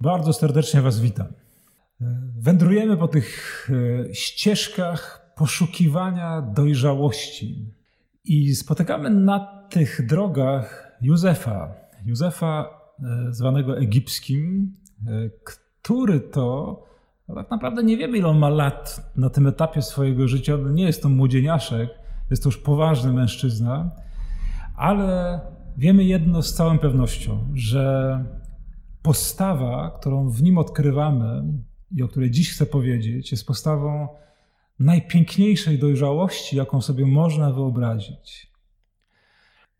Bardzo serdecznie Was witam. Wędrujemy po tych e, ścieżkach poszukiwania dojrzałości i spotykamy na tych drogach Józefa. Józefa e, zwanego egipskim, e, który to no tak naprawdę nie wiemy, ile on ma lat na tym etapie swojego życia. Nie jest to młodzieniaszek, jest to już poważny mężczyzna, ale wiemy jedno z całą pewnością, że postawa, którą w nim odkrywamy i o której dziś chcę powiedzieć, jest postawą najpiękniejszej dojrzałości, jaką sobie można wyobrazić.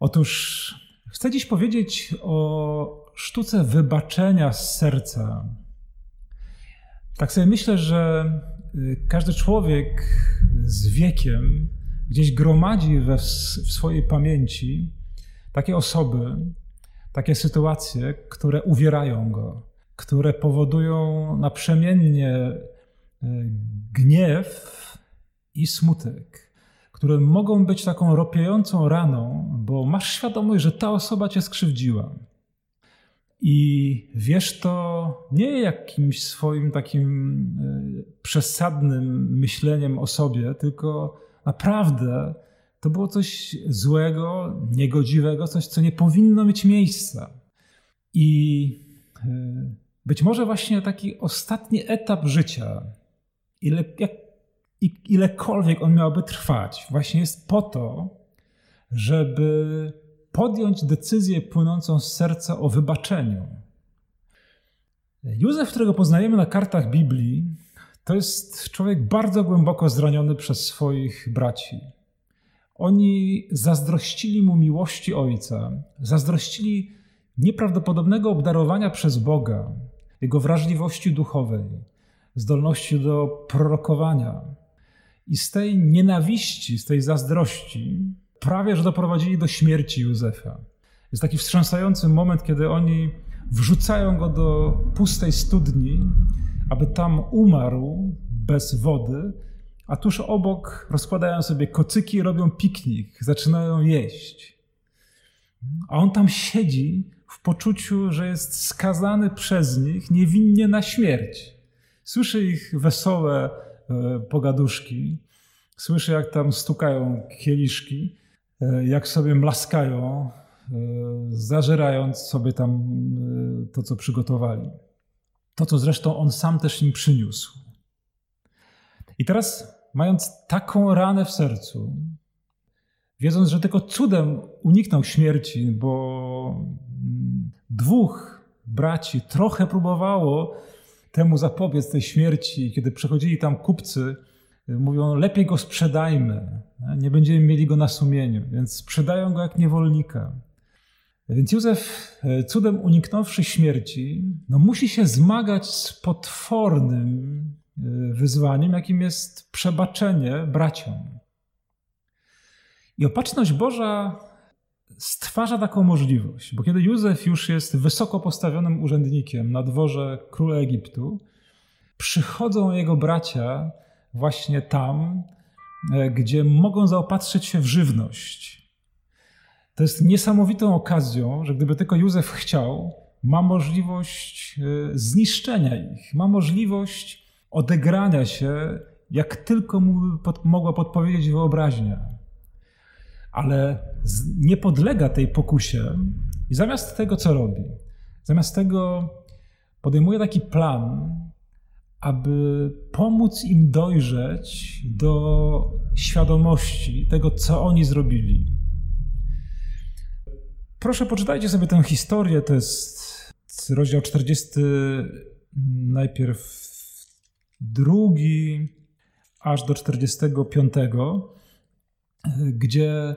Otóż chcę dziś powiedzieć o sztuce wybaczenia z serca. Tak sobie myślę, że y, każdy człowiek z wiekiem gdzieś gromadzi we, w swojej pamięci takie osoby, takie sytuacje, które uwierają go, które powodują naprzemiennie e, gniew i smutek, które mogą być taką ropiejącą raną, bo masz świadomość, że ta osoba cię skrzywdziła. I wiesz to nie jakimś swoim takim e, przesadnym myśleniem o sobie, tylko naprawdę to było coś złego, niegodziwego, coś, co nie powinno mieć miejsca. I e, być może właśnie taki ostatni etap życia, ile, jak, ilekolwiek on miałby trwać, właśnie jest po to, żeby podjąć decyzję płynącą z serca o wybaczeniu. Józef, którego poznajemy na kartach Biblii, to jest człowiek bardzo głęboko zraniony przez swoich braci. Oni zazdrościli mu miłości ojca, zazdrościli nieprawdopodobnego obdarowania przez Boga, jego wrażliwości duchowej, zdolności do prorokowania. I z tej nienawiści, z tej zazdrości, prawie że doprowadzili do śmierci Józefa. Jest taki wstrząsający moment, kiedy oni wrzucają go do pustej studni, aby tam umarł bez wody, a tuż obok rozkładają sobie kocyki robią piknik, zaczynają jeść. A on tam siedzi w poczuciu, że jest skazany przez nich niewinnie na śmierć. Słyszy ich wesołe e, pogaduszki, słyszy jak tam stukają kieliszki, e, jak sobie mlaskają, e, zażerając sobie tam to, co przygotowali. To, co zresztą on sam też im przyniósł. I teraz mając taką ranę w sercu, wiedząc, że tylko cudem uniknął śmierci, bo dwóch braci trochę próbowało temu zapobiec tej śmierci, kiedy przychodzili tam kupcy, mówią: lepiej go sprzedajmy, nie będziemy mieli go na sumieniu, więc sprzedają go jak niewolnika. Więc Józef, cudem uniknąwszy śmierci, no musi się zmagać z potwornym wyzwaniem, jakim jest przebaczenie braciom. I opatrzność Boża stwarza taką możliwość, bo kiedy Józef już jest wysoko postawionym urzędnikiem na dworze króla Egiptu, przychodzą jego bracia właśnie tam, e, gdzie mogą zaopatrzyć się w żywność. To jest niesamowitą okazją, że gdyby tylko Józef chciał, ma możliwość e, zniszczenia ich, ma możliwość odegrania się, jak tylko mu pod, mogła podpowiedzieć wyobraźnia. Ale nie podlega tej pokusie i zamiast tego, co robi, zamiast tego podejmuje taki plan, aby pomóc im dojrzeć do świadomości tego, co oni zrobili. Proszę, poczytajcie sobie tę historię. To jest rozdział 40, najpierw drugi aż do 45, gdzie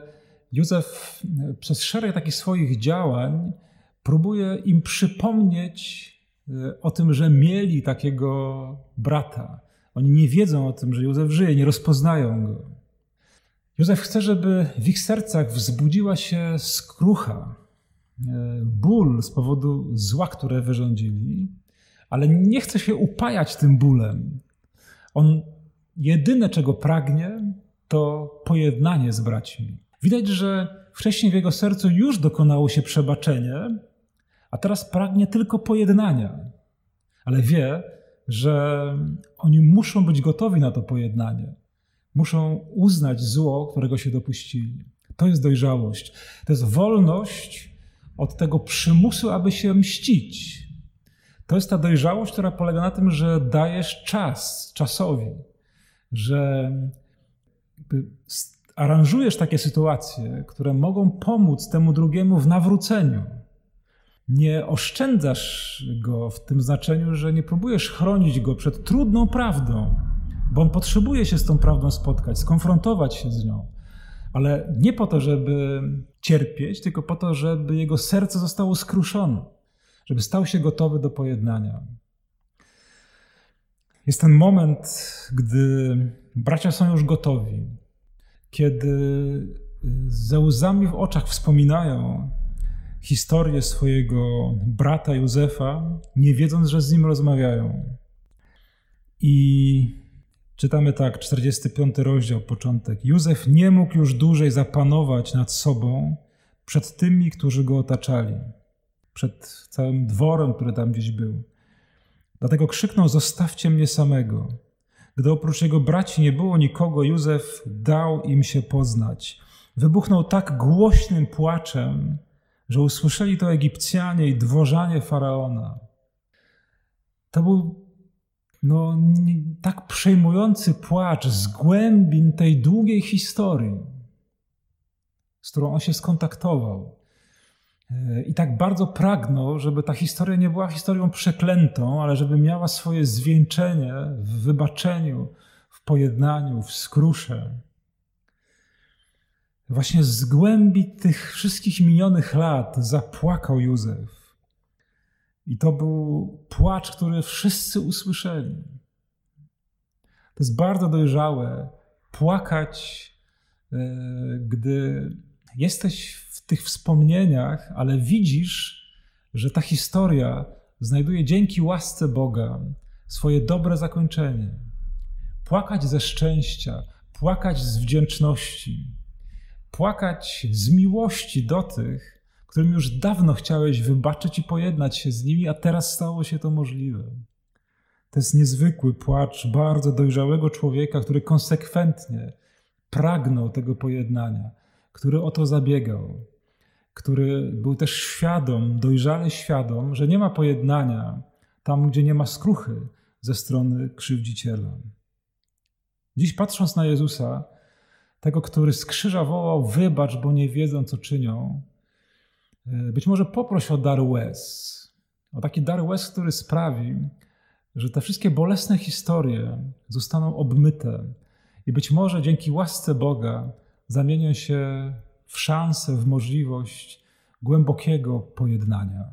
Józef przez szereg takich swoich działań próbuje im przypomnieć e, o tym, że mieli takiego brata. Oni nie wiedzą o tym, że Józef żyje, nie rozpoznają go. Józef chce, żeby w ich sercach wzbudziła się skrucha, e, ból z powodu zła, które wyrządzili, ale nie chce się upajać tym bólem. On jedyne, czego pragnie, to pojednanie z braćmi. Widać, że wcześniej w jego sercu już dokonało się przebaczenie, a teraz pragnie tylko pojednania. ale wie, że oni muszą być gotowi na to pojednanie. Muszą uznać zło, którego się dopuścili. To jest dojrzałość. To jest wolność od tego przymusu, aby się mścić. To jest ta dojrzałość, która polega na tym, że dajesz czas czasowi, że aranżujesz takie sytuacje, które mogą pomóc temu drugiemu w nawróceniu. Nie oszczędzasz go w tym znaczeniu, że nie próbujesz chronić go przed trudną prawdą, bo on potrzebuje się z tą prawdą spotkać, skonfrontować się z nią. Ale nie po to, żeby cierpieć, tylko po to, żeby jego serce zostało skruszone, żeby stał się gotowy do pojednania. Jest ten moment, gdy bracia są już gotowi, kiedy ze łzami w oczach wspominają historię swojego brata Józefa, nie wiedząc, że z nim rozmawiają. I czytamy tak, 45 rozdział, początek. Józef nie mógł już dłużej zapanować nad sobą przed tymi, którzy go otaczali, przed całym dworem, który tam gdzieś był. Dlatego krzyknął: Zostawcie mnie samego. Gdy oprócz jego braci nie było nikogo, Józef dał im się poznać. Wybuchnął tak głośnym płaczem, że usłyszeli to Egipcjanie i dworzanie faraona. To był no, tak przejmujący płacz z głębin tej długiej historii, z którą on się skontaktował. E, I tak bardzo pragnął, żeby ta historia nie była historią przeklętą, ale żeby miała swoje zwieńczenie w wybaczeniu, w pojednaniu, w skrusze. Właśnie z głębi tych wszystkich minionych lat zapłakał Józef. I to był płacz, który wszyscy usłyszeli. To jest bardzo dojrzałe płakać, e, gdy jesteś w tych wspomnieniach, ale widzisz, że ta historia znajduje dzięki łasce Boga swoje dobre zakończenie. Płakać ze szczęścia, płakać z wdzięczności płakać z miłości do tych, którym już dawno chciałeś wybaczyć i pojednać się z nimi, a teraz stało się to możliwe. To jest niezwykły płacz bardzo dojrzałego człowieka, który konsekwentnie pragnął tego pojednania, który o to zabiegał, który był też świadom, dojrzale świadom, że nie ma pojednania tam, gdzie nie ma skruchy ze strony krzywdziciela. Dziś patrząc na Jezusa, tego, który z krzyża wołał: Wybacz, bo nie wiedzą, co czynią. E, być może poproś o dar łez, o taki dar łez, który sprawi, że te wszystkie bolesne historie zostaną obmyte i być może dzięki łasce Boga zamienią się w szansę, w możliwość głębokiego pojednania.